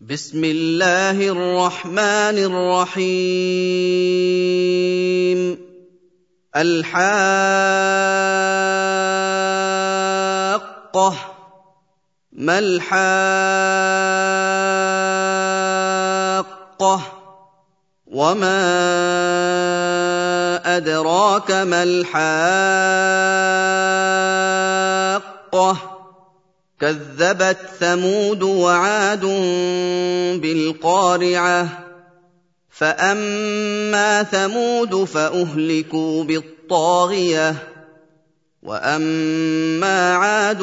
بسم الله الرحمن الرحيم. الحاقة. ما الحاقة؟ وما أدراك ما الحاقة؟ كذبت ثمود وعاد بالقارعة فأما ثمود فأهلكوا بالطاغية وأما عاد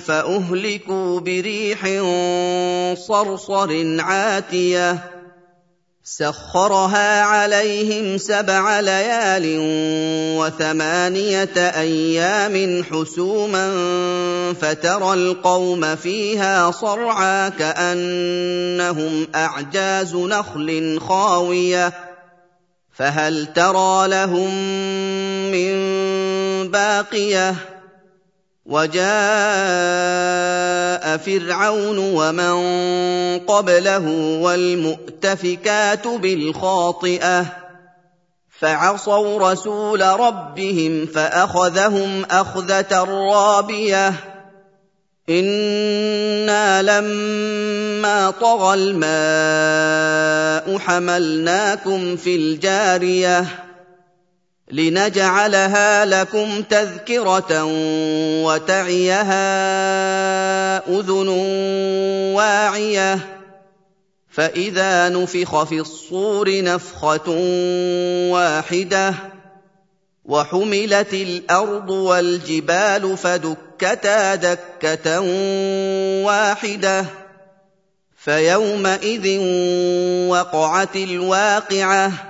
فأهلكوا بريح صرصر عاتية. سخرها عليهم سبع ليال وثمانية أيام حسوما فترى القوم فيها صرعى كأنهم أعجاز نخل خاوية فهل ترى لهم من باقية وجاء فرعون ومن قبله والمؤتفكات بالخاطئه فعصوا رسول ربهم فاخذهم اخذه رابيه أنا لما طغى الماء حملناكم في الجاريه لنجعلها لكم تذكرة وتعيها أذن واعية. فإذا نفخ في الصور نفخة واحدة وحملت الأرض والجبال فدكتا دكة واحدة. فيومئذ وقعت الواقعة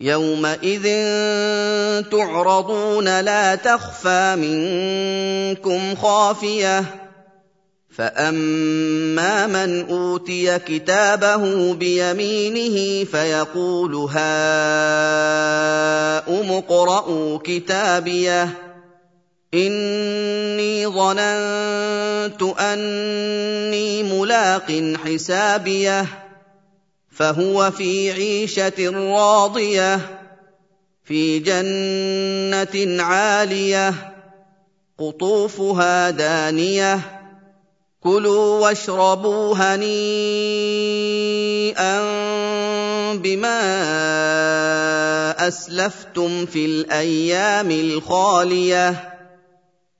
يومئذ تعرضون لا تخفى منكم خافيه فاما من اوتي كتابه بيمينه فيقول هاؤم اقرءوا كتابيه اني ظننت اني ملاق حسابيه فهو في عيشة راضية في جنة عالية قطوفها دانية كلوا واشربوا هنيئا بما أسلفتم في الأيام الخالية.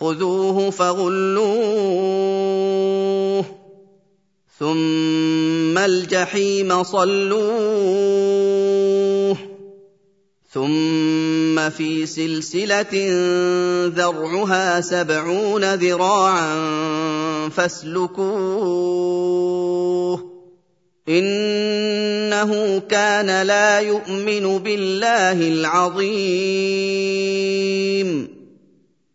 خذوه فغلوه ثم الجحيم صلوه ثم في سلسلة ذرعها سبعون ذراعا فاسلكوه إنه كان لا يؤمن بالله العظيم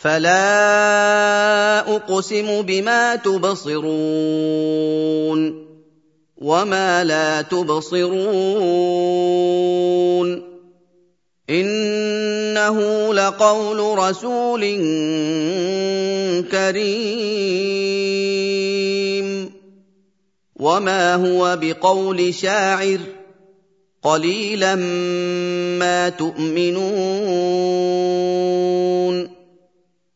فلا أقسم بما تبصرون وما لا تبصرون إنه لقول رسول كريم وما هو بقول شاعر قليلا ما تؤمنون